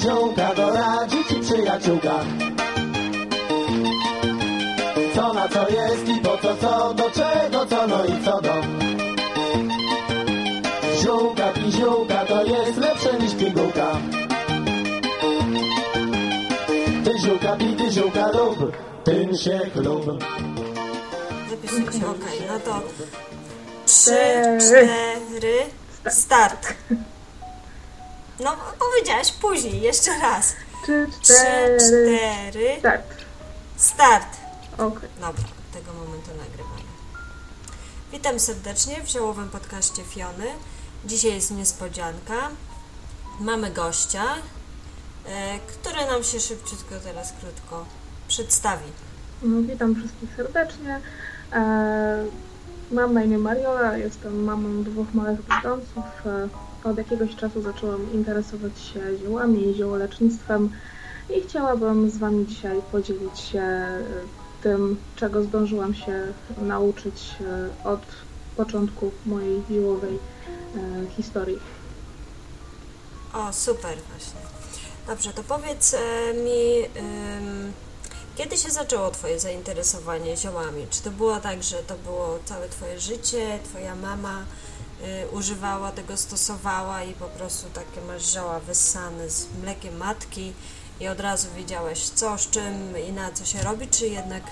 ziółka doradzi ci przyjaciółka. Co na co jest i po co co, do czego co, no i co do. Ziółka ziółka to jest lepsze niż pigułka. Ty ziółka pi, ty ziółka lub, tym się chlub. Zapisuje się, okej, no to trzy, cztery, start. No, powiedziałaś później, jeszcze raz. Trzy, Trzy, cztery, cztery, start. start. Okej. Dobra, tego momentu nagrywamy. Witam serdecznie w ziołowym podcaście Fiony. Dzisiaj jest niespodzianka. Mamy gościa, e, który nam się szybciutko teraz krótko przedstawi. No, witam wszystkich serdecznie. E, mam na imię Mariola, jestem mamą dwóch małych brzdąców. E, od jakiegoś czasu zaczęłam interesować się ziołami i ziołolecznictwem i chciałabym z Wami dzisiaj podzielić się e, tym, czego zdążyłam się nauczyć e, od początku mojej ziołowej historii. O, super właśnie. Dobrze, to powiedz mi, kiedy się zaczęło Twoje zainteresowanie ziołami? Czy to było tak, że to było całe Twoje życie, Twoja mama y, używała tego, stosowała i po prostu takie masz zioła wyssane z mlekiem matki i od razu wiedziałaś co, z czym i na co się robi, czy jednak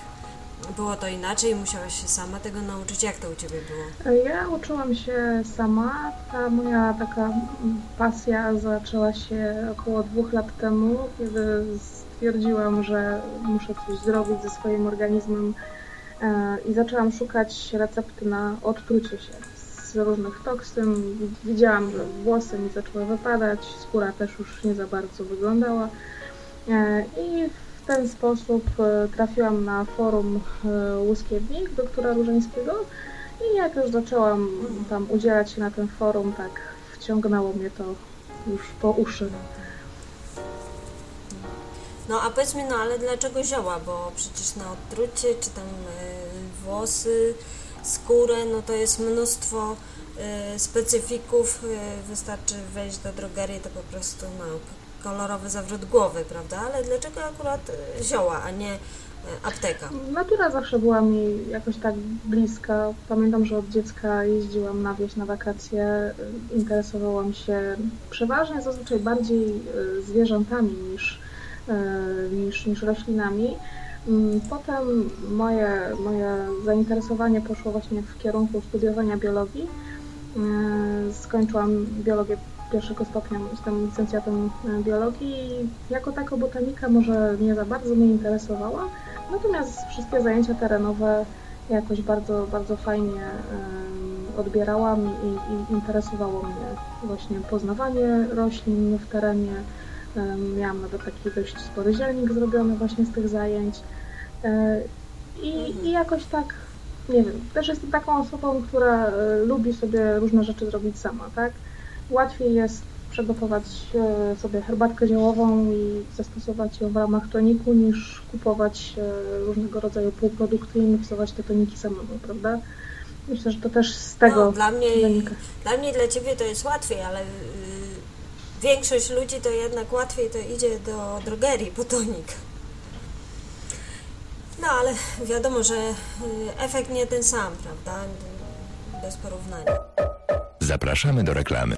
było to inaczej i musiałaś się sama tego nauczyć? Jak to u Ciebie było? Ja uczyłam się sama. Ta moja taka pasja zaczęła się około dwóch lat temu, kiedy stwierdziłam, że muszę coś zrobić ze swoim organizmem e, i zaczęłam szukać recepty na odtrucie się z różnych toksyn. Widziałam, że włosy mi zaczęły wypadać, skóra też już nie za bardzo wyglądała. E, I w ten sposób e, trafiłam na forum Łuskiewnik doktora Różańskiego i jak już zaczęłam tam udzielać się na tym forum, tak wciągnęło mnie to już po uszy. No a powiedz mi, no ale dlaczego zioła? Bo przecież na odtrucie, czy tam y, włosy, skórę, no to jest mnóstwo y, specyfików. Y, wystarczy wejść do drogerii, to po prostu no, kolorowy zawrót głowy, prawda? Ale dlaczego akurat zioła, a nie apteka? Natura zawsze była mi jakoś tak bliska. Pamiętam, że od dziecka jeździłam na wieś na wakacje. Interesowałam się przeważnie zazwyczaj bardziej zwierzętami niż, niż, niż roślinami. Mm, Potem moje, moje zainteresowanie poszło właśnie w kierunku studiowania biologii. Y, Skończyłam biologię pierwszego stopnia, jestem licencjatem y, biologii i jako taka botanika może nie za bardzo mnie interesowała, natomiast wszystkie zajęcia terenowe jakoś bardzo, bardzo fajnie odbierałam i, i interesowało mnie właśnie poznawanie roślin w terenie. Miałam nawet taki dość spory zielnik zrobiony właśnie z tych zajęć. Y, I, i jakoś tak, nie wiem, też jestem taką osobą, która y, lubi sobie różne rzeczy zrobić sama, tak? Łatwiej jest przygotować e, sobie herbatkę ziołową i zastosować ją w ramach toniku, niż kupować e, różnego rodzaju półprodukty i miksować te toniki samemu, prawda? Myślę, że to też z tego No, dla mnie, wynika. dla mnie, dla Ciebie to jest łatwiej, ale y, większość ludzi to jednak łatwiej to idzie do drogerii po tonik. No ale wiadomo, że y, efekt nie ten sam, prawda? Bez porównania. Zapraszamy do reklamy.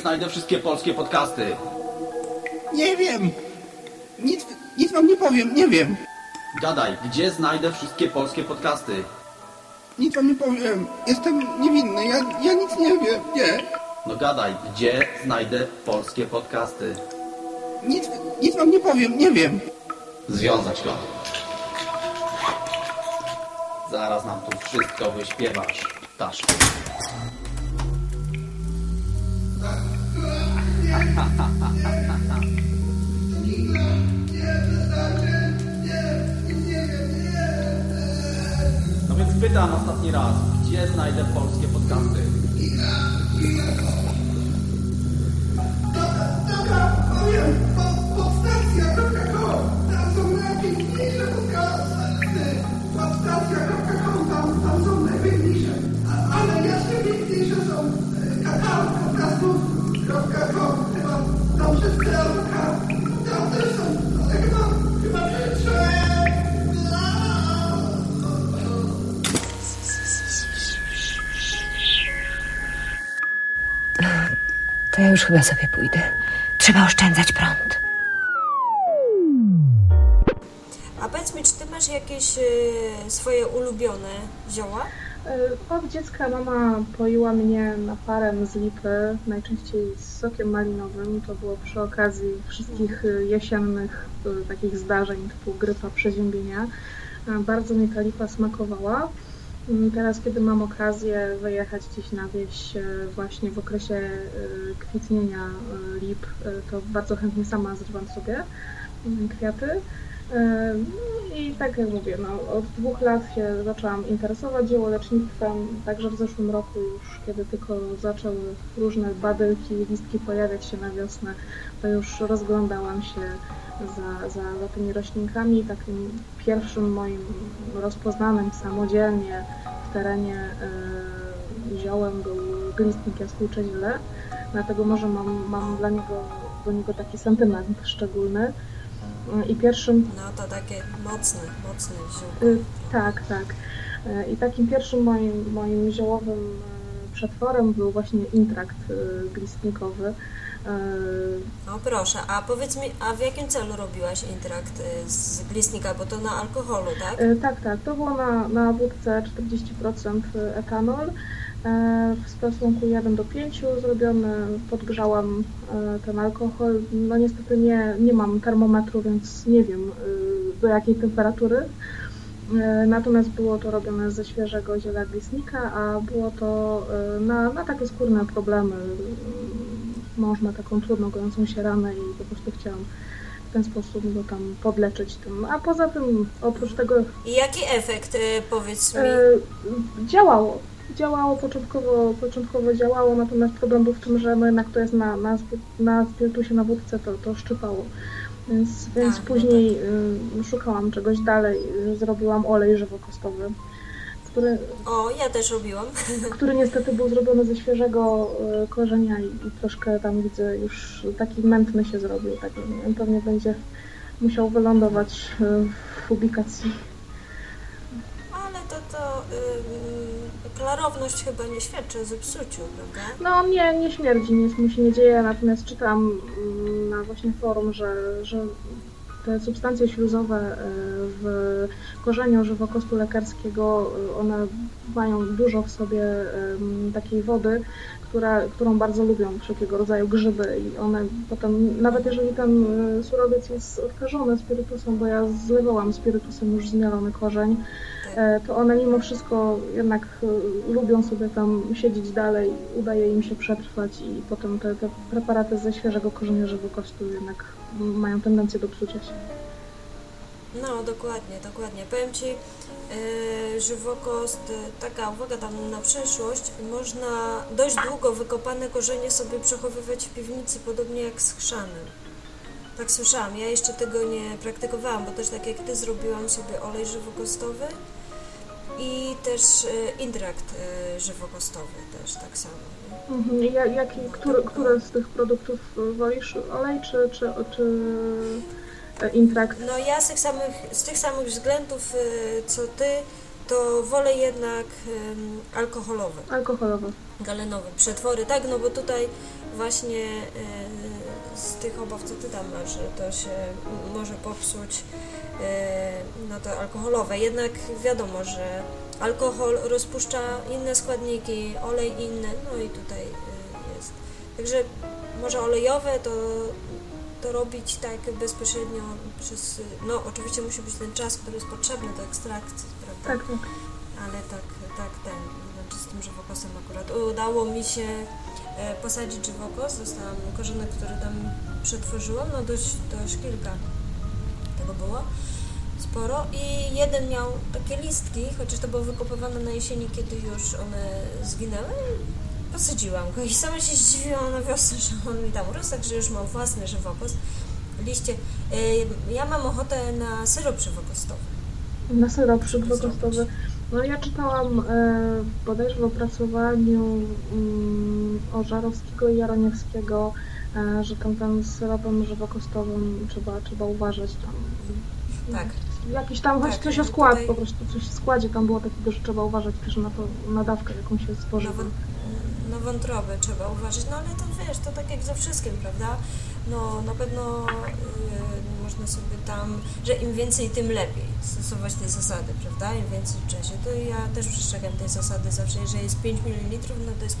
Znajdę wszystkie polskie podcasty? Nie wiem. Nic, nic wam nie powiem, nie wiem. Gadaj, gdzie znajdę wszystkie polskie podcasty? Nic wam nie powiem. Jestem niewinny, ja, ja nic nie wiem, nie. No gadaj, gdzie znajdę polskie podcasty? Nic, nic wam nie powiem, nie wiem. Związać go. Zaraz nam tu wszystko wyśpiewasz, ptaszku. Pytam ostatni raz, gdzie znajdę polskie podcasty? Już chyba sobie pójdę. Trzeba oszczędzać prąd. A powiedz mi, czy ty masz jakieś y, swoje ulubione zioła? Y, Od dziecka mama poiła mnie naparem z lipy, najczęściej z sokiem malinowym. To było przy okazji wszystkich y, jesiennych y, takich zdarzeń typu grypa, przeziębienia. Y, Bardzo mi ta lipa smakowała. Mm, Teraz, kiedy mam okazję wyjechać gdzieś na wieś y, właśnie w okresie y, kwitnienia y, lip, to bardzo chętnie sama zrywam sobie y, kwiaty. I tak jak mówię, no, od dwóch lat się zaczęłam interesować ziołolecznictwem, także w zeszłym roku już, kiedy tylko zaczęły różne badylki, listki pojawiać się na wiosnę, to już rozglądałam się za, za, za tymi roślinkami. Takim pierwszym moim rozpoznanym samodzielnie w terenie y, ziołem był glistnik jaskółcze ziele, dlatego może mam, mam dla niego, do niego taki sentyment szczególny. I pierwszym, No to takie mocne, mocne ziółko. y, tak, tak. Y, I takim pierwszym moim, moim ziołowym y, przetworem był właśnie intrakt glistnikowy. No proszę, a powiedz mi, a w jakim celu robiłaś intrakt z glistnika, bo to na alkoholu, tak? Tak, tak. To było na, na wódce 40% etanol w stosunku 1 do 5 zrobiony. Podgrzałam e, ten alkohol. No niestety nie, nie mam termometru, więc nie wiem y, do jakiej temperatury. E, Natomiast było to robione ze świeżego ziela glistnika, a było to e, na, na takie skórne problemy. Mąż ma taką trudno gojącą się ranę i po prostu chciałam w ten sposób go tam podleczyć tym. A poza tym, oprócz tego I jaki efekt, y, powiedz mi? e, działało. Działało początkowo, początkowo działało, natomiast problem był w tym, że no jednak to jest na, na, na spirytusie, na wódce, to, to szczypało. Więc, więc Tak, no później y, szukałam czegoś dalej, y, zrobiłam olej żywokostowy, który, O, ja też robiłam. który niestety był zrobiony ze świeżego y, korzenia i, i troszkę tam widzę już taki mętny się zrobił. Tak, pewnie będzie musiał wylądować w ubikacji. Ale to, to y, klarowność chyba nie świadczy o zepsuciu, prawda? No nie, nie śmierdzi, nic mu się nie dzieje, natomiast czytam mm, na właśnie forum, że, że te substancje śluzowe y, w korzeniu żywokostu lekarskiego, y, one mają dużo w sobie takiej wody, która, którą bardzo lubią wszelkiego rodzaju grzyby i one potem, nawet jeżeli ten y, surowiec jest odkażony spirytusem, bo ja zlewałam spirytusem już zmielony korzeń, e, to one mimo wszystko jednak y, lubią sobie tam siedzieć dalej, udaje im się przetrwać i potem te, te preparaty ze świeżego korzenia żywokostu jednak mają tendencję do psucia się. No, dokładnie, dokładnie. Powiem Ci, yy, żywokost, yy, taka uwaga tam na przyszłość, można dość długo wykopane korzenie sobie przechowywać w piwnicy, podobnie jak z chrzanem. Tak słyszałam. Ja jeszcze tego nie praktykowałam, bo też tak jak Ty zrobiłam sobie olej żywokostowy i też yy, intrakt yy, żywokostowy też tak samo. Mhm. Ja, jaki, który, które z tych produktów wolisz? Olej czy, czy, czy e, intrakt? No ja z tych samych, z tych samych względów yy, co Ty, to wolę jednak ym, alkoholowe. Alkoholowy. galenowe przetwory, tak, no bo tutaj właśnie z tych obaw, co ty tam masz, że to się może popsuć, e, no to alkoholowe. Jednak wiadomo, że alkohol rozpuszcza inne składniki, olej inne, no i tutaj e, jest. Także może olejowe to, to robić tak bezpośrednio przez, no oczywiście musi być ten czas, który jest potrzebny do ekstrakcji, prawda? Tak, tak. ale tak, tak ten, znaczy z tym żywokosem akurat udało mi się e, posadzić żywokos, dostałam korzonek, który tam przetworzyłam, no dość, dość kilka tego było sporo i jeden miał takie listki, chociaż to było wykopywane na jesieni, kiedy już one zginęły. Posadziłam go i sama się zdziwiłam na wiosnę, że on mi tam urósł, także już mam własny żywopłot. Liście. Y, Ja mam ochotę na syrop żywopłotowy. Na syrop przydwokostowy. No ja czytałam e, bodajże w opracowaniu mm, Ożarowskiego i Jaroniewskiego, e, że tam ten z syropem żywokostowym trzeba, trzeba uważać tam. Tak. Jakiś tam, choć Tak, coś o skład, tutaj- po prostu coś w składzie tam było takiego, że trzeba uważać też na to, na dawkę, jaką się spożywa. na wątrobę trzeba uważać, no ale to wiesz, to tak jak ze wszystkim, prawda? No na pewno y, można sobie tam, że im więcej, tym lepiej stosować te zasady, prawda? Im więcej w czasie. To ja też przestrzegam tej zasady zawsze, jeżeli jest 5 ml, no to jest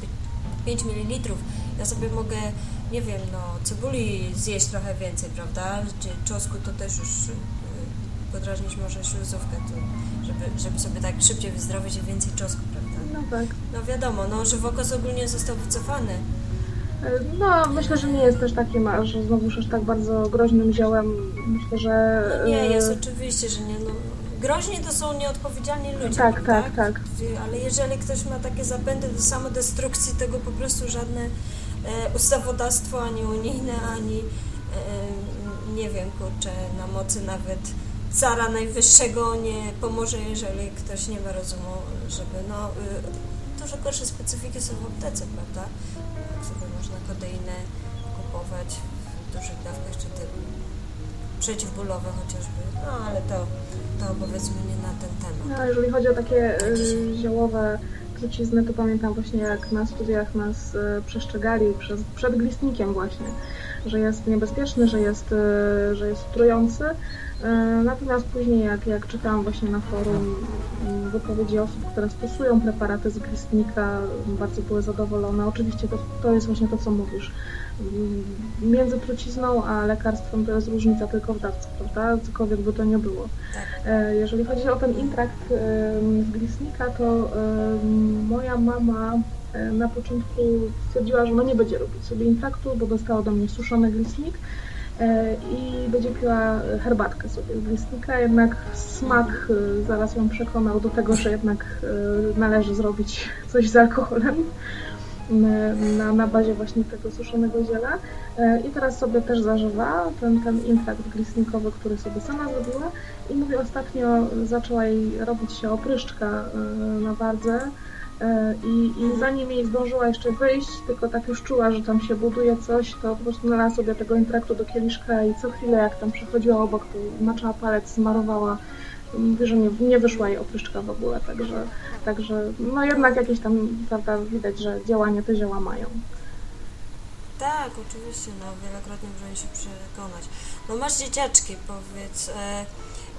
5 ml. Ja sobie mogę, nie wiem, no cebuli zjeść trochę więcej, prawda? Czy czosnku to też już podrażnić może śluzówkę, to, żeby, żeby sobie tak szybciej wyzdrowieć i więcej czosnku, prawda? No tak. No wiadomo, no żywokos ogólnie został wycofany. No, myślę, że nie jest też takim, a że znowuż aż tak bardzo groźnym ziołem. Myślę, że... No nie, e, jest oczywiście, że nie. No, groźni to są nieodpowiedzialni ludzie, Tak, prawda? tak, tak. Ale jeżeli ktoś ma takie zapędy do samodestrukcji, tego po prostu żadne e, ustawodawstwo, ani unijne, ani e, nie wiem, kurczę, na mocy nawet cara najwyższego nie pomoże, jeżeli ktoś nie ma rozumu, żeby no... Y, dużo gorsze specyfiki są w aptece, prawda? Jak sobie można kodeinę kupować w dużych dawkach, czy te przeciwbólowe chociażby, no ale to, to powiedzmy nie na ten temat. No, jeżeli chodzi o takie y, ziołowe trucizny, to pamiętam właśnie jak na studiach nas y, przestrzegali przez, przed glistnikiem właśnie, że jest niebezpieczny, że jest, y, że jest trujący. Y, Natomiast później jak, jak czytałam właśnie na forum y, wypowiedzi osób, które stosują preparaty z glistnika, bardzo były zadowolone. Oczywiście to, to jest właśnie to, co mówisz. Y, Między trucizną a lekarstwem to jest różnica tylko w dawce, prawda? Cokolwiek by to nie było. Tak. E, Jeżeli chodzi o ten intrakt z Glisnika, to moja mama e, na początku stwierdziła, że no nie będzie robić sobie intraktu, bo dostała ode mnie suszony glisnik e, i będzie piła herbatkę sobie z glisnika, jednak smak e, zaraz ją przekonał do tego, że jednak e, należy zrobić coś z alkoholem na- na, bazie właśnie tego suszonego ziela. E, I teraz sobie też zażywa ten, ten intrakt glisnikowy, który sobie sama zrobiła. I mówi, ostatnio zaczęła jej robić się opryszczka e, na wardze e, i, i zanim jej zdążyła jeszcze wyjść, tylko tak już czuła, że tam się buduje coś, to po prostu nalała sobie tego intraktu do kieliszka i co chwilę jak tam przechodziła obok, to maczała palec, smarowała. Mówi, że nie, nie wyszła jej opryszczka w ogóle, także, także no jednak jakieś tam, prawda, widać, że działanie te zioła mają. Tak, oczywiście, no wielokrotnie możemy się przekonać. No masz dzieciaczki, powiedz, e,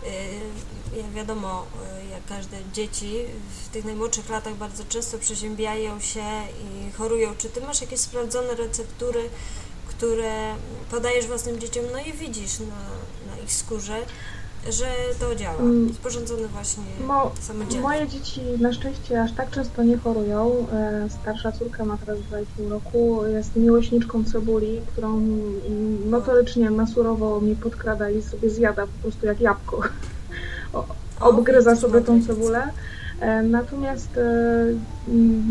e, wiadomo, e, jak każde dzieci w tych najmłodszych latach bardzo często przeziębiają się i chorują. Czy ty masz jakieś sprawdzone receptury, które podajesz własnym dzieciom, no i widzisz na, na ich skórze, że to działa. Mm. Sporządzone właśnie Mo, samodzielnie. moje dzieci na szczęście aż tak często nie chorują. E, Starsza córka ma teraz 2,5 roku, jest miłośniczką cebuli, którą notorycznie na surowo mi podkrada i sobie zjada po prostu jak jabłko. O- Obgryza sobie tą cebulę. E, Natomiast e,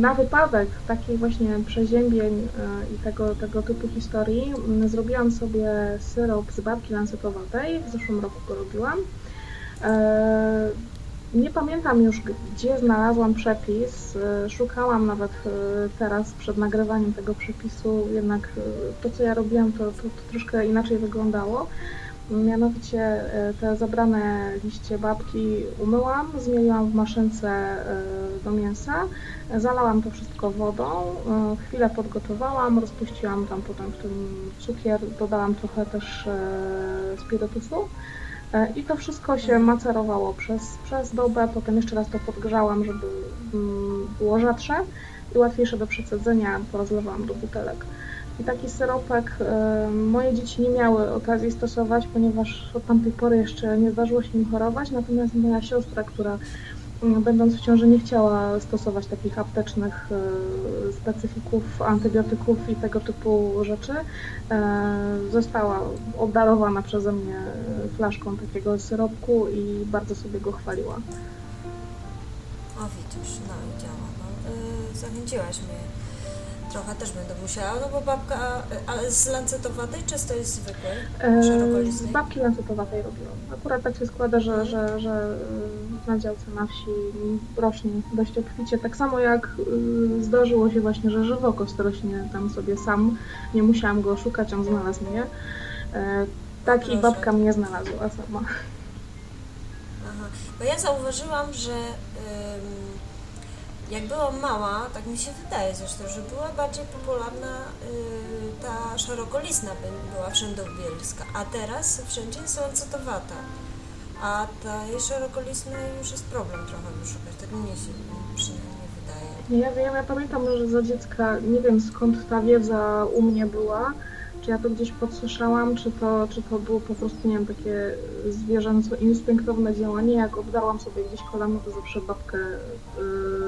na wypadek takich właśnie przeziębień e, i tego, tego typu historii m, zrobiłam sobie syrop z babki lancetowatej. W zeszłym roku go robiłam. Nie pamiętam już, gdzie znalazłam przepis. Szukałam nawet teraz przed nagrywaniem tego przepisu, jednak to, co ja robiłam, to, to, to troszkę inaczej wyglądało. Mianowicie e, te zabrane liście babki umyłam, zmieliłam w maszynce e, do mięsa, zalałam to wszystko wodą, e, chwilę podgotowałam, rozpuściłam tam potem w tym cukier, dodałam trochę też spirytusu. I to wszystko się macerowało przez, przez dobę, potem jeszcze raz to podgrzałam, żeby mm, było rzadsze i łatwiejsze do przecedzenia, porozlewałam do butelek. I taki syropek e, moje dzieci nie miały okazji stosować, ponieważ od tamtej pory jeszcze nie zdarzyło się im chorować, natomiast moja siostra, która mm, będąc w ciąży nie chciała stosować takich aptecznych e, specyfików, antybiotyków i tego typu rzeczy, e, została obdarowana przeze mnie flaszką takiego syropku i bardzo sobie go chwaliła. O widzisz, no działa. No, zachęciłaś mnie. Trochę też będę musiała, no bo babka, ale z lancetowatej czy to jest zwykłej? E, Z babki lancetowatej robiłam. Akurat tak się składa, że, że, że y, na działce na wsi rośnie dość obficie. Tak samo jak y, zdarzyło się właśnie, że żywokost rośnie tam sobie sam. Nie musiałam go szukać, on znalazł mnie. E, Tak i Proszę. babka mnie znalazła sama. Aha, bo ja zauważyłam, że ym, jak byłam mała, tak mi się wydaje zresztą, że była bardziej popularna y, ta szerokolistna by- była wszędobylska, a teraz wszędzie jest lancetowata. A tej szerokolistnej już jest problem trochę wyszukać, tak mnie się przynajmniej wydaje. Ja wiem, ja pamiętam, że za dziecka nie wiem skąd ta wiedza u mnie była, czy ja to gdzieś podsłyszałam, czy to, czy to było po prostu, nie wiem, takie zwierzęco instynktowne działanie, jak obdarłam sobie gdzieś kolano, to zawsze babkę, ym,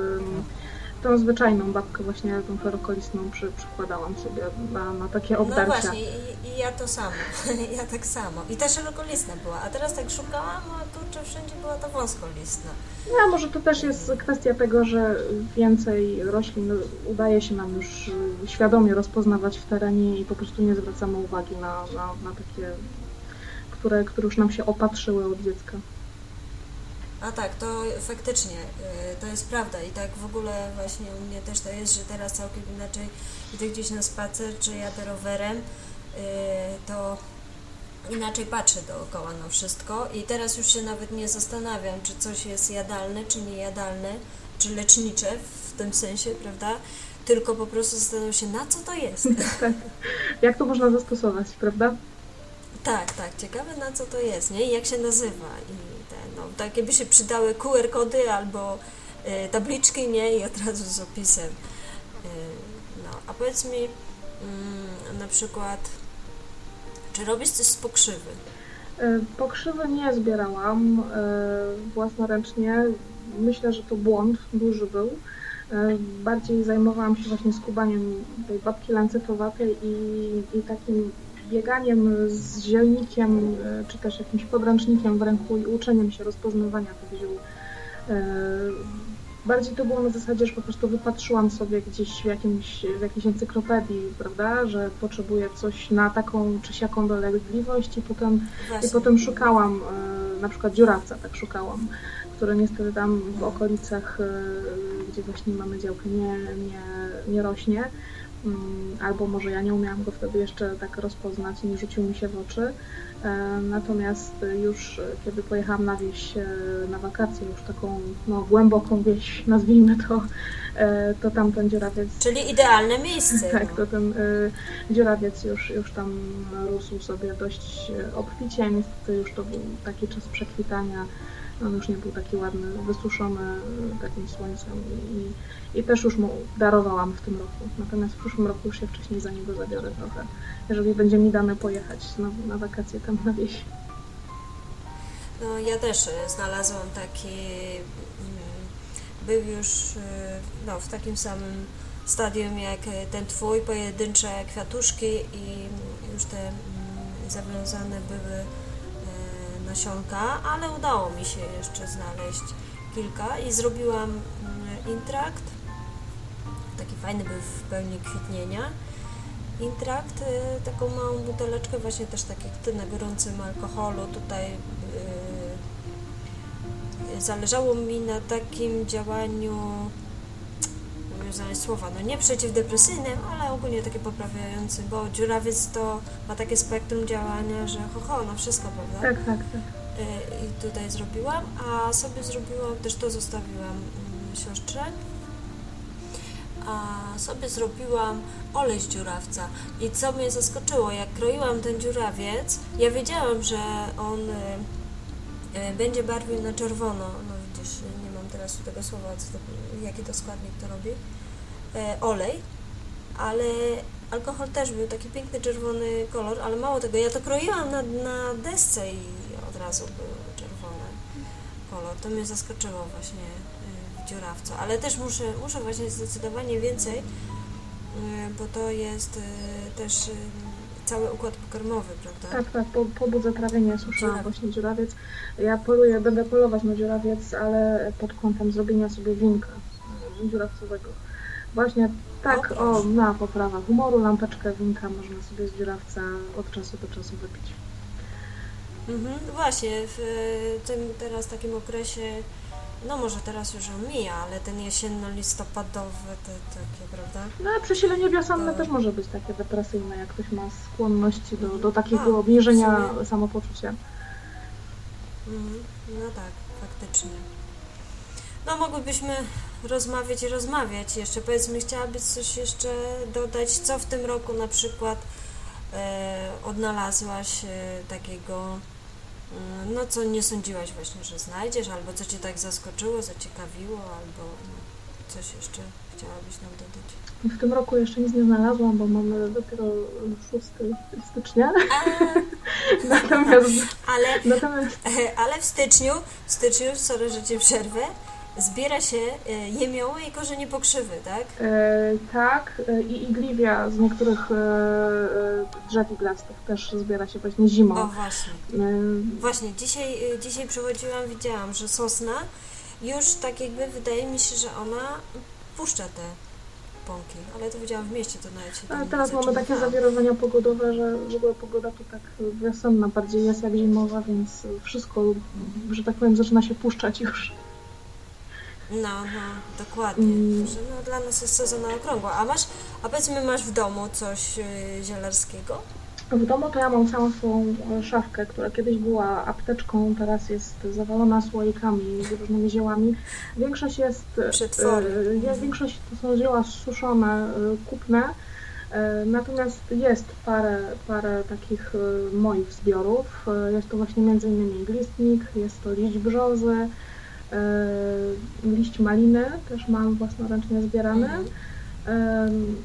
tą zwyczajną babkę właśnie, tą ferokolistną przy, przykładałam sobie na, na takie No obdarcia. właśnie, i, i ja to samo, ja tak samo. I ta szerokolistna była, a teraz tak szukałam, a kurczę, wszędzie była ta wąskolistna. No, a może to też jest kwestia tego, że więcej roślin udaje się nam już świadomie rozpoznawać w terenie i po prostu nie zwracamy uwagi na, na, na takie, które, które już nam się opatrzyły od dziecka. A tak, to faktycznie, y, to jest prawda i tak w ogóle właśnie u mnie też to jest, że teraz całkiem inaczej idę gdzieś na spacer, czy jadę rowerem, y, to inaczej patrzę dookoła na wszystko i teraz już się nawet nie zastanawiam, czy coś jest jadalne, czy niejadalne, czy lecznicze w tym sensie, prawda? Tylko po prostu zastanawiam się, na co to jest. Jak to można zastosować, prawda? Tak, tak, ciekawe na co to jest, nie? I jak się nazywa. I te, no, by się przydały QR-kody albo y, tabliczki, nie? I od razu z opisem. Y, no, a powiedz mi mm, na przykład, czy robisz coś z pokrzywy? Y, Pokrzywy nie zbierałam własnoręcznie. Myślę, że to błąd duży był. Bardziej zajmowałam się właśnie skubaniem tej babki lancetowatej i, i takim bieganiem z zielnikiem, y, czy też jakimś podręcznikiem w ręku i uczeniem się rozpoznawania tych ziół. Y, Bardziej to było na zasadzie, że po prostu wypatrzyłam sobie gdzieś w, jakimś, w jakiejś encyklopedii, prawda, że potrzebuję coś na taką czy siaką dolegliwość i potem Właśnie. i potem szukałam, e, na przykład dziurawca, tak szukałam, który niestety tam w okolicach, e, gdzie właśnie mamy działkę, nie, nie, nie rośnie. Mm, Albo może ja nie umiałam go wtedy jeszcze tak rozpoznać i nie rzucił mi się w oczy. E, Natomiast już e, kiedy pojechałam na wieś e, na wakacje, już taką no, głęboką wieś, nazwijmy to, to tam ten dziurawiec Czyli idealne miejsce. tak, no. to ten dziurawiec już, już tam rósł sobie dość obficie. Niestety już to był taki czas przekwitania. On już nie był taki ładny, wysuszony y, takim słońcem i, i też już mu darowałam w tym roku. Natomiast w przyszłym roku już się wcześniej za niego zabiorę trochę, jeżeli będzie mi dane pojechać znowu na wakacje tam na wieś. No, ja też e, znalazłam taki, mm, był już e, no, w takim samym stadium jak e, ten twój, pojedyncze kwiatuszki i już te mm, zawiązane były e, nasionka, ale udało mi się jeszcze znaleźć kilka i zrobiłam mm, intrakt. Taki fajny był w pełni kwitnienia. Intrakt, e, taką małą buteleczkę, właśnie też tak jak ty na gorącym alkoholu. Tutaj e, zależało mi na takim działaniu, znaleźć słowa, no nie przeciwdepresyjnym, ale ogólnie takie poprawiającym, bo dziurawiec to ma takie spektrum działania, że ho, ho na wszystko, prawda? Tak, tak, tak. Y, i tutaj zrobiłam, a sobie zrobiłam, też to zostawiłam mm, siostrze, a sobie zrobiłam olej z dziurawca. I co mnie zaskoczyło, jak kroiłam ten dziurawiec, ja wiedziałam, że on y, y, będzie barwił na czerwono, no widzisz, nie mam teraz tego słowa, co to, jaki to składnik to robi, olej, ale alkohol też był taki piękny czerwony kolor, ale mało tego, ja to kroiłam na, na desce i od razu był czerwony kolor. To mnie zaskoczyło właśnie y, w dziurawcu, ale też muszę, muszę właśnie zdecydowanie więcej, y, bo to jest też cały układ pokarmowy, prawda? Tak, tak, po, po budze trawienia Dziuraw. właśnie dziurawiec. Ja poluję, będę polować na dziurawiec, ale pod kątem zrobienia sobie winka dziurawcowego. Właśnie tak, O, na poprawa humoru, lampeczkę winka można sobie z dziurawca od czasu do czasu wypić. Mhm, właśnie, w tym teraz takim okresie, no może teraz już on mija, ale ten jesienno-listopadowy, te takie, prawda? No a przesilenie wiosenne To- też może być takie depresyjne, jak ktoś ma skłonności do, do A, takiego w obniżenia samopoczucia. Mhm, no tak, faktycznie. No mogłybyśmy rozmawiać i rozmawiać jeszcze. Powiedz mi, chciałabyś coś jeszcze dodać, co w tym roku na przykład e, odnalazłaś e, takiego, mm, no co nie sądziłaś właśnie, że znajdziesz, albo co Cię tak zaskoczyło, zaciekawiło, albo no, coś jeszcze chciałabyś nam dodać. W tym roku jeszcze nic nie znalazłam, bo mamy dopiero 6 stycznia. natomiast, Ale natomiast Ale w styczniu, w styczniu, sorry, że Cię przerwę, zbiera się e, jemioły i korzenie pokrzywy, tak? E, tak, e, i igliwia z niektórych e, e, drzew iglastych też zbiera się właśnie zimą. O, właśnie. E, Właśnie, dzisiaj, dzisiaj przechodziłam, widziałam, że sosna już tak jakby wydaje mi się, że ona puszcza te pąki, ale to widziałam w mieście, to nawet się ale teraz mamy takie zawirowania pogodowe, że w ogóle pogoda tu tak wiosenna bardziej jest jak zimowa, więc wszystko, że tak powiem, zaczyna się puszczać już. No, no, dokładnie. Mm. Że no, dla nas jest sezon na okrągło. A masz, a powiedzmy, masz w domu coś y, zielarskiego? W domu to ja mam całą swoją e, szafkę, która kiedyś była apteczką, teraz jest zawalona słoikami z różnymi ziołami. Większość jest, e, Przetwory. e, jest większość to są zioła suszone, kupne, natomiast jest parę, parę takich moich zbiorów. Jest to właśnie m.in. glistnik, jest to liść brzozy, liść maliny, też mam własnoręcznie zbierany. Mhm.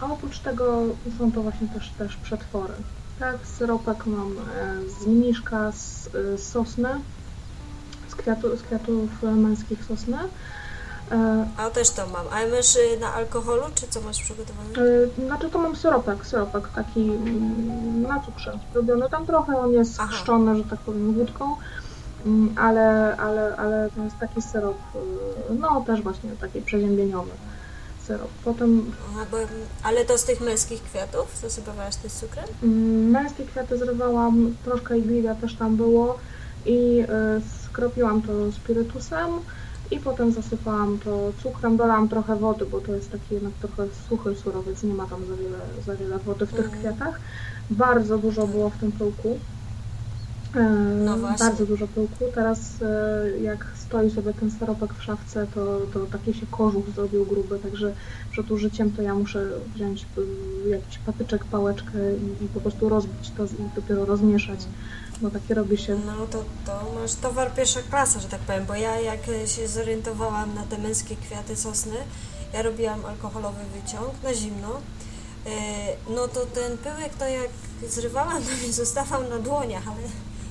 A oprócz tego są to właśnie też, też przetwory. Tak, syropek mam e, z mniszka, z, e, z sosny, z, kwiatu, z kwiatów męskich sosny. E, A też to mam. A masz y, na alkoholu, czy co masz przygotowane? Znaczy to mam syropek, syropek taki mm, na cukrze robiony. Tam trochę on jest Aha. chrzczony, że tak powiem, wódką, ale, ale, ale to jest taki syrop, e, no też właśnie taki przeziębieniowy syrop. Potem bo, ale to z tych męskich kwiatów zasypywałaś ty z cukrem? Mm, Męskie kwiaty zrywałam, troszkę igliwia też tam było i y, skropiłam to spirytusem i potem zasypałam to cukrem, dolałam trochę wody, bo to jest taki jednak trochę suchy surowiec, nie ma tam za wiele, za wiele wody w tych Mhm. kwiatach. Bardzo dużo było w tym pyłku. No. Bardzo dużo pyłku. Teraz e, jak stoi sobie ten staropek w szafce, to, to taki się kożuch zrobił gruby, także przed użyciem to ja muszę wziąć jakiś patyczek, pałeczkę i, i po prostu rozbić to i dopiero rozmieszać, bo takie robi się. No to, to masz towar pierwsza klasa, że tak powiem, bo ja jak się zorientowałam na te męskie kwiaty sosny, ja robiłam alkoholowy wyciąg na zimno, e, no to ten pyłek to jak zrywałam, to mi zostawał na dłoniach, ale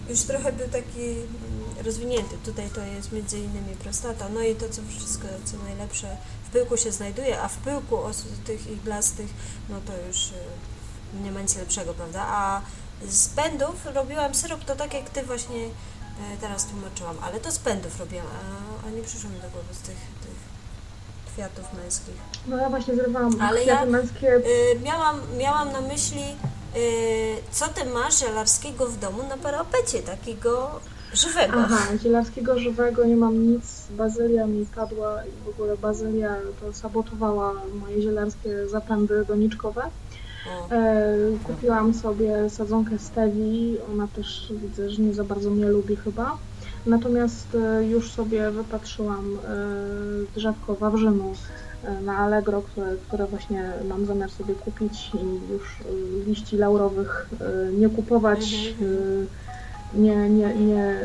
już trochę był taki mm, rozwinięty. Tutaj to jest między innymi prostata, no i to co wszystko, co najlepsze w pyłku się znajduje, a w pyłku os- tych iglastych, no to już y, nie ma nic lepszego, prawda? A z pędów robiłam syrop, to tak jak Ty właśnie e, teraz tłumaczyłam, ale to z pędów robiłam, a, a nie przyszło mi do głowy z tych, tych kwiatów męskich. No ja właśnie zrywałam Ale kwiaty ja- męskie. Y, miałam, miałam na myśli, y, co Ty masz żelarskiego w domu na parapecie, takiego żywego. Aha, zielarskiego żywego nie mam nic. Bazylia mi padła i w ogóle bazylia to sabotowała moje zielarskie zapędy doniczkowe. E, kupiłam sobie sadzonkę stevii, ona też widzę, że nie za bardzo mnie lubi chyba. Natomiast e, już sobie wypatrzyłam e, drzewko wawrzynu na Allegro, które, które właśnie mam zamiar sobie kupić i już e, liści laurowych e, nie kupować, e, nie, nie, nie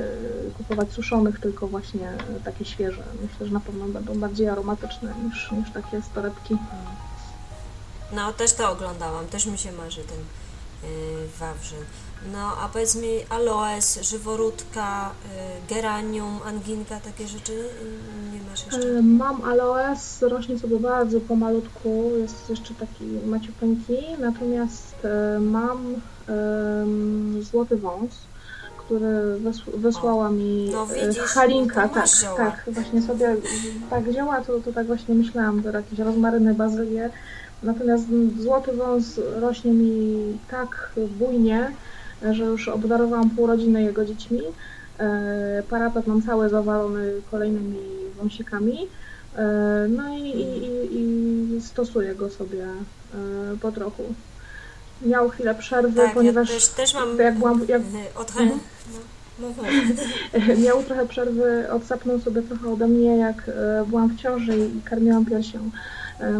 kupować suszonych, tylko właśnie e, takie świeże. Myślę, że na pewno będą bardziej aromatyczne niż, niż takie storebki. No, też to oglądałam, też mi się marzy ten y, wawrzyn. No, a powiedz mi aloes, żyworódka, y, geranium, anginka, takie rzeczy y, nie masz jeszcze? E, Mam aloes, rośnie sobie bardzo pomalutku, jest jeszcze taki maciupeńki, natomiast e, mam em, złoty wąs, który wys- wysłała mi no e, widzisz, Halinka, tak, zioła. tak, właśnie sobie tak wzięła, to, to tak właśnie myślałam, to jakieś rozmaryny, bazylie, natomiast złoty wąs rośnie mi tak bujnie, że już obdarowałam pół rodziny jego dziećmi. E, Parapet mam cały zawalony kolejnymi wąsikami. E, No i, i, i, i stosuję go sobie e, po trochu. Miał chwilę przerwy, tak, ponieważ ja też, też mam jak byłam, jak, od Mhm. mów, mów. miał trochę przerwy, odsapnął sobie trochę ode mnie, jak byłam w ciąży i karmiłam piersią,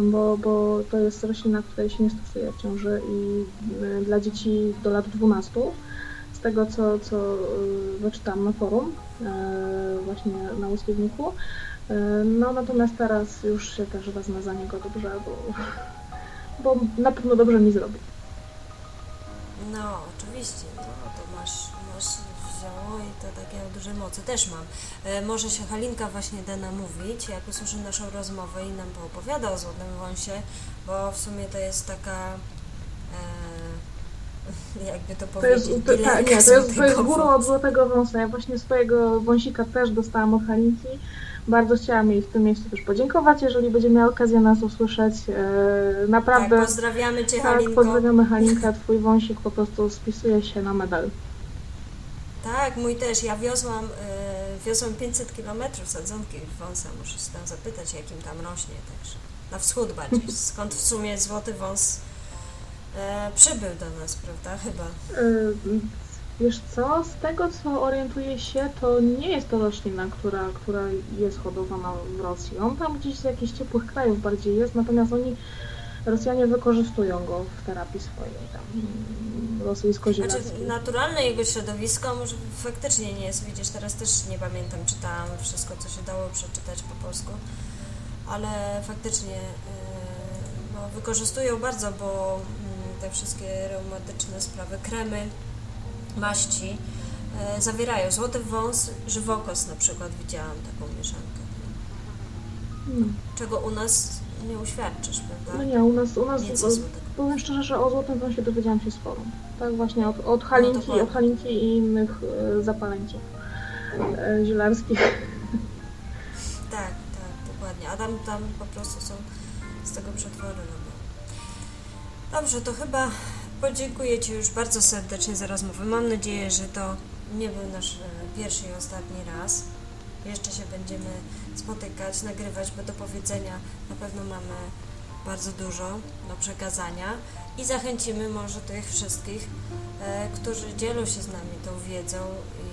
bo, bo to jest roślina, której się nie stosuje w ciąży i e, dla dzieci do lat 12, z tego co, co e, wyczytałam na forum, e, właśnie na Łyskiewniku. E, No natomiast teraz już się też wezmę za niego dobrze, bo, bo na pewno dobrze mi zrobi. No, oczywiście, i to takie o dużej mocy też mam. E, może się Halinka właśnie da namówić, jak usłyszy naszą rozmowę i nam poopowiada o Złotym Wąsie, bo w sumie to jest taka, e, jakby to jest, powiedzieć, to, dilerka tak, nie, to jest, to jest górą od Złotego Wąsa. Ja właśnie swojego wąsika też dostałam od Halinki. Bardzo chciałam jej w tym miejscu też podziękować, jeżeli będzie miała okazję nas usłyszeć. E, Tak, naprawdę, pozdrawiamy Cię tak, Halinko. pozdrawiamy Halinkę. Twój wąsik po prostu spisuje się na medal. Tak, mój też. Ja wiozłam, e, wiozłam 500 km sadzonki wąsa. Muszę się tam zapytać, jakim tam rośnie. Także na wschód bardziej. Skąd w sumie złoty wąs e, przybył do nas, prawda? Chyba. E, Wiesz co, z tego co orientuję się, to nie jest to roślina, która, która jest hodowana w Rosji. On tam gdzieś z jakichś ciepłych krajów bardziej jest, natomiast oni, Rosjanie wykorzystują go w terapii swojej tam mm, Znaczy, naturalne jego środowisko może faktycznie nie jest. Widzisz, teraz też nie pamiętam, czytałam wszystko, co się dało przeczytać po polsku, ale faktycznie e, no, wykorzystują bardzo, bo mm, te wszystkie reumatyczne sprawy, kremy, maści e, zawierają złoty wąs, żywokos na przykład widziałam taką mieszankę, No. czego u nas nie uświadczysz, No prawda? nie, u nas, u nas Nic złotego. Powiem szczerze, że o Złotym Wąsie dowiedziałam się sporo. Tak właśnie od, od Halinki, dokładnie. od Halinki i innych e, zapaleńców e, zielarskich. Tak, tak, dokładnie. A tam, tam po prostu są z tego przetwory robione. Dobrze, to chyba podziękuję Ci już bardzo serdecznie za rozmowę. Mam nadzieję, że to nie był nasz e, pierwszy i ostatni raz. Jeszcze się będziemy spotykać, nagrywać, bo do powiedzenia na pewno mamy bardzo dużo do przekazania i zachęcimy może tych wszystkich, e, którzy dzielą się z nami tą wiedzą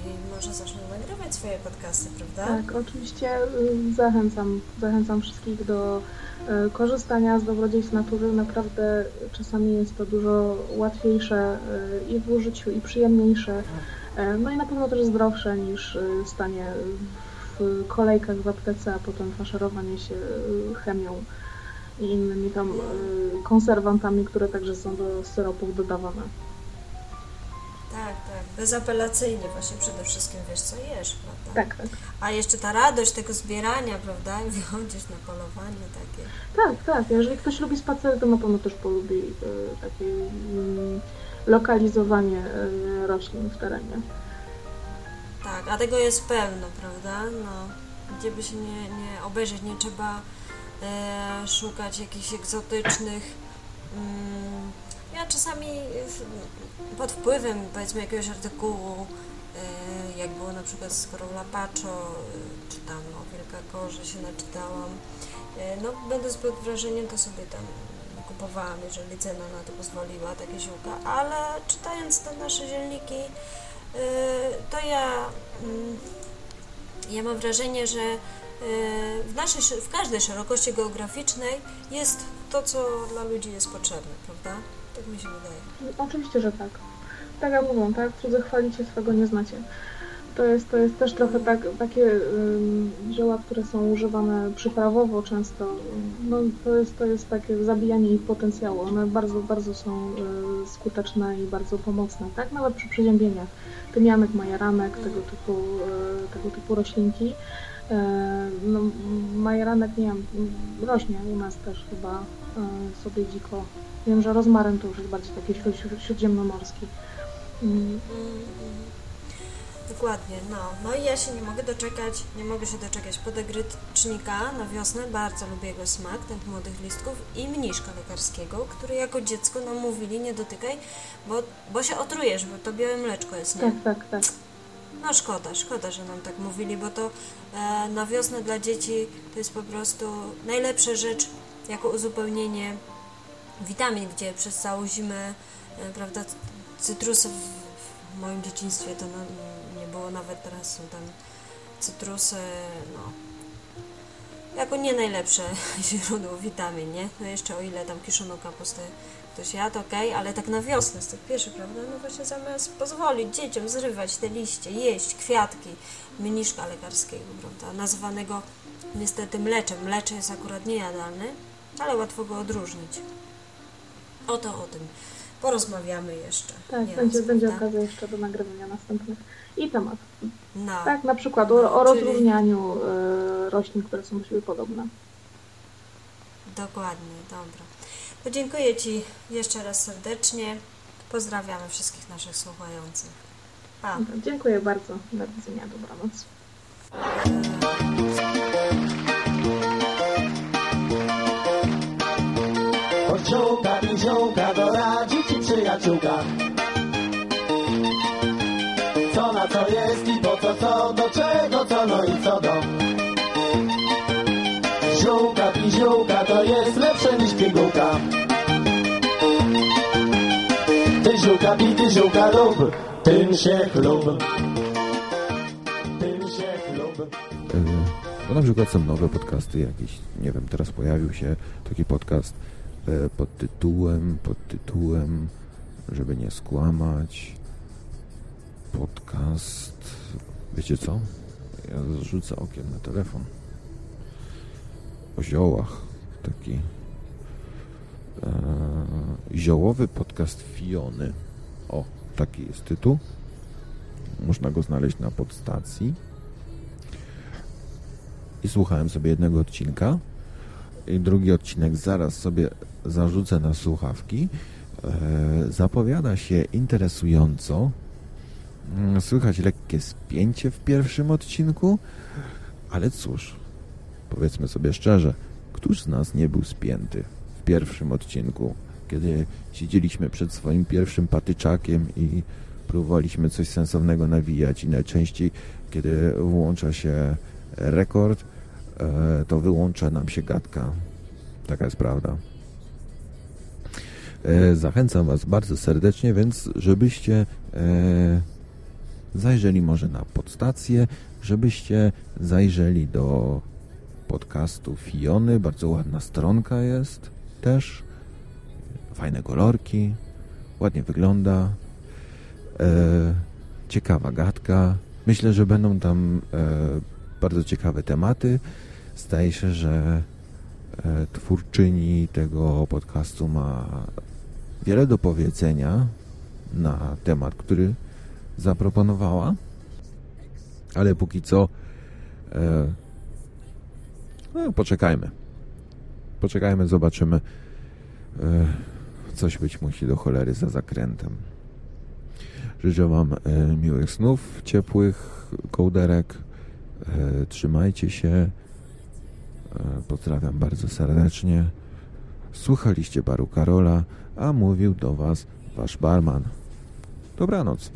i może zaczną nagrywać swoje podcasty, prawda? Tak, oczywiście y, zachęcam, zachęcam wszystkich do y, korzystania z dobrodziejstw natury. Naprawdę czasami jest to dużo łatwiejsze y, i w użyciu, i przyjemniejsze. No i na pewno też zdrowsze niż stanie w kolejkach w aptece, a potem faszerowanie się chemią i innymi tam y, konserwantami, które także są do syropów dodawane. Tak, tak. Bezapelacyjnie właśnie przede wszystkim wiesz, co jesz, prawda? Tak, tak. A jeszcze ta radość tego zbierania, prawda? I wychodzisz na polowanie takie. Tak, tak. Jeżeli ktoś lubi spacery, to na pewno też polubi y, takie mm, lokalizowanie y, roślin w terenie. Tak, a tego jest pełno, prawda? No, gdzie by się nie, nie obejrzeć, nie trzeba e, szukać jakichś egzotycznych. Mm, ja czasami pod wpływem, powiedzmy, jakiegoś artykułu, e, jak było na przykład z Corolla Pacho, e, czy tam o Wielkakorze się naczytałam, e, no będąc pod wrażeniem, to sobie tam kupowałam, jeżeli cena na to pozwoliła, takie ziółka, ale czytając te nasze zielniki, to ja, mm, ja mam wrażenie, że w, naszej, w każdej szerokości geograficznej jest to, co dla ludzi jest potrzebne, prawda? Tak mi się wydaje. Oczywiście, że tak. Tak jak mówią, tak? Cudze chwalicie, swego nie znacie. To jest, to jest też trochę tak, takie zioła, które są używane przyprawowo często. No, to, jest, to jest takie zabijanie ich potencjału. One bardzo, bardzo są y, skuteczne i bardzo pomocne, tak? Nawet przy przeziębieniach. Tymianek, majeranek, tego typu, y, tego typu roślinki. Y, no, majeranek, nie wiem, rośnie u nas też chyba y, sobie dziko. Wiem, że rozmaryn to już jest bardziej taki śród, śród, śródziemnomorski. Mm, Dokładnie, no. No i ja się nie mogę doczekać, nie mogę się doczekać podegrycznika na wiosnę, bardzo lubię jego smak, tych młodych listków i mniszka lekarskiego, który jako dziecko nam mówili nie dotykaj, bo, bo się otrujesz, bo to białe mleczko jest, nie? Tak, tak, tak. No szkoda, szkoda, że nam tak mówili, bo to e, na wiosnę dla dzieci to jest po prostu najlepsza rzecz jako uzupełnienie witamin, gdzie przez całą zimę, e, prawda, cytrusy w, w moim dzieciństwie to no, nie było, nawet teraz są tam cytrusy, no, jako nie najlepsze źródło witamin, nie? No jeszcze o ile tam kiszoną kapustę ktoś jadł, okej, ale tak na wiosnę z tych pierwszych, prawda? No właśnie zamiast pozwolić dzieciom zrywać te liście, jeść kwiatki mniszka lekarskiego, prawda? Nazywanego niestety mleczem. Mlecze jest akurat niejadalne, ale łatwo go odróżnić. Oto o tym porozmawiamy jeszcze. Tak, nie będzie, raz, będzie okazja jeszcze do nagrywania następnych. I temat. No. Tak, na przykład o, o No, czyli- rozróżnianiu y, roślin, które są do siebie podobne. Dokładnie, dobra. To dziękuję Ci jeszcze raz serdecznie. Pozdrawiamy wszystkich naszych słuchających. Pa. Dziękuję bardzo. Do widzenia. Dobranoc. Od ziółka i ziółka doradzi ci przyjaciółka. Co na co jest i po co co, do czego co, no i co do. Ty ziółka lub, tym się chlub. Tym się chlub. Bo na przykład są nowe podcasty jakieś, nie wiem, teraz pojawił się taki podcast e, pod tytułem, pod tytułem, żeby nie skłamać, podcast, wiecie co? Ja rzucę okiem na telefon. O ziołach, taki e, ziołowy podcast Fiony. O, taki jest tytuł. Można go znaleźć na podstacji i słuchałem sobie jednego odcinka i drugi odcinek zaraz sobie zarzucę na słuchawki. E, zapowiada się interesująco. Mm, Słychać lekkie spięcie w pierwszym odcinku, ale cóż, powiedzmy sobie szczerze, któż z nas nie był spięty w pierwszym odcinku, kiedy siedzieliśmy przed swoim pierwszym patyczakiem i próbowaliśmy coś sensownego nawijać i najczęściej, kiedy włącza się rekord, e, to wyłącza nam się gadka. Taka jest prawda. E, Zachęcam Was bardzo serdecznie, więc żebyście e, zajrzeli może na podstację, żebyście zajrzeli do podcastu Fiony. Bardzo ładna stronka jest też. Fajne kolorki. Ładnie wygląda. E, ciekawa gadka. Myślę, że będą tam e, bardzo ciekawe tematy. Zdaje się, że e, twórczyni tego podcastu ma wiele do powiedzenia na temat, który zaproponowała. Ale póki co e, no, poczekajmy. Poczekajmy, zobaczymy. Coś być musi do cholery za zakrętem. Życzę Wam e, miłych snów, ciepłych kołderek. E, trzymajcie się. E, pozdrawiam bardzo serdecznie. Słuchaliście baru Karola, a mówił do Was Wasz barman. Dobranoc.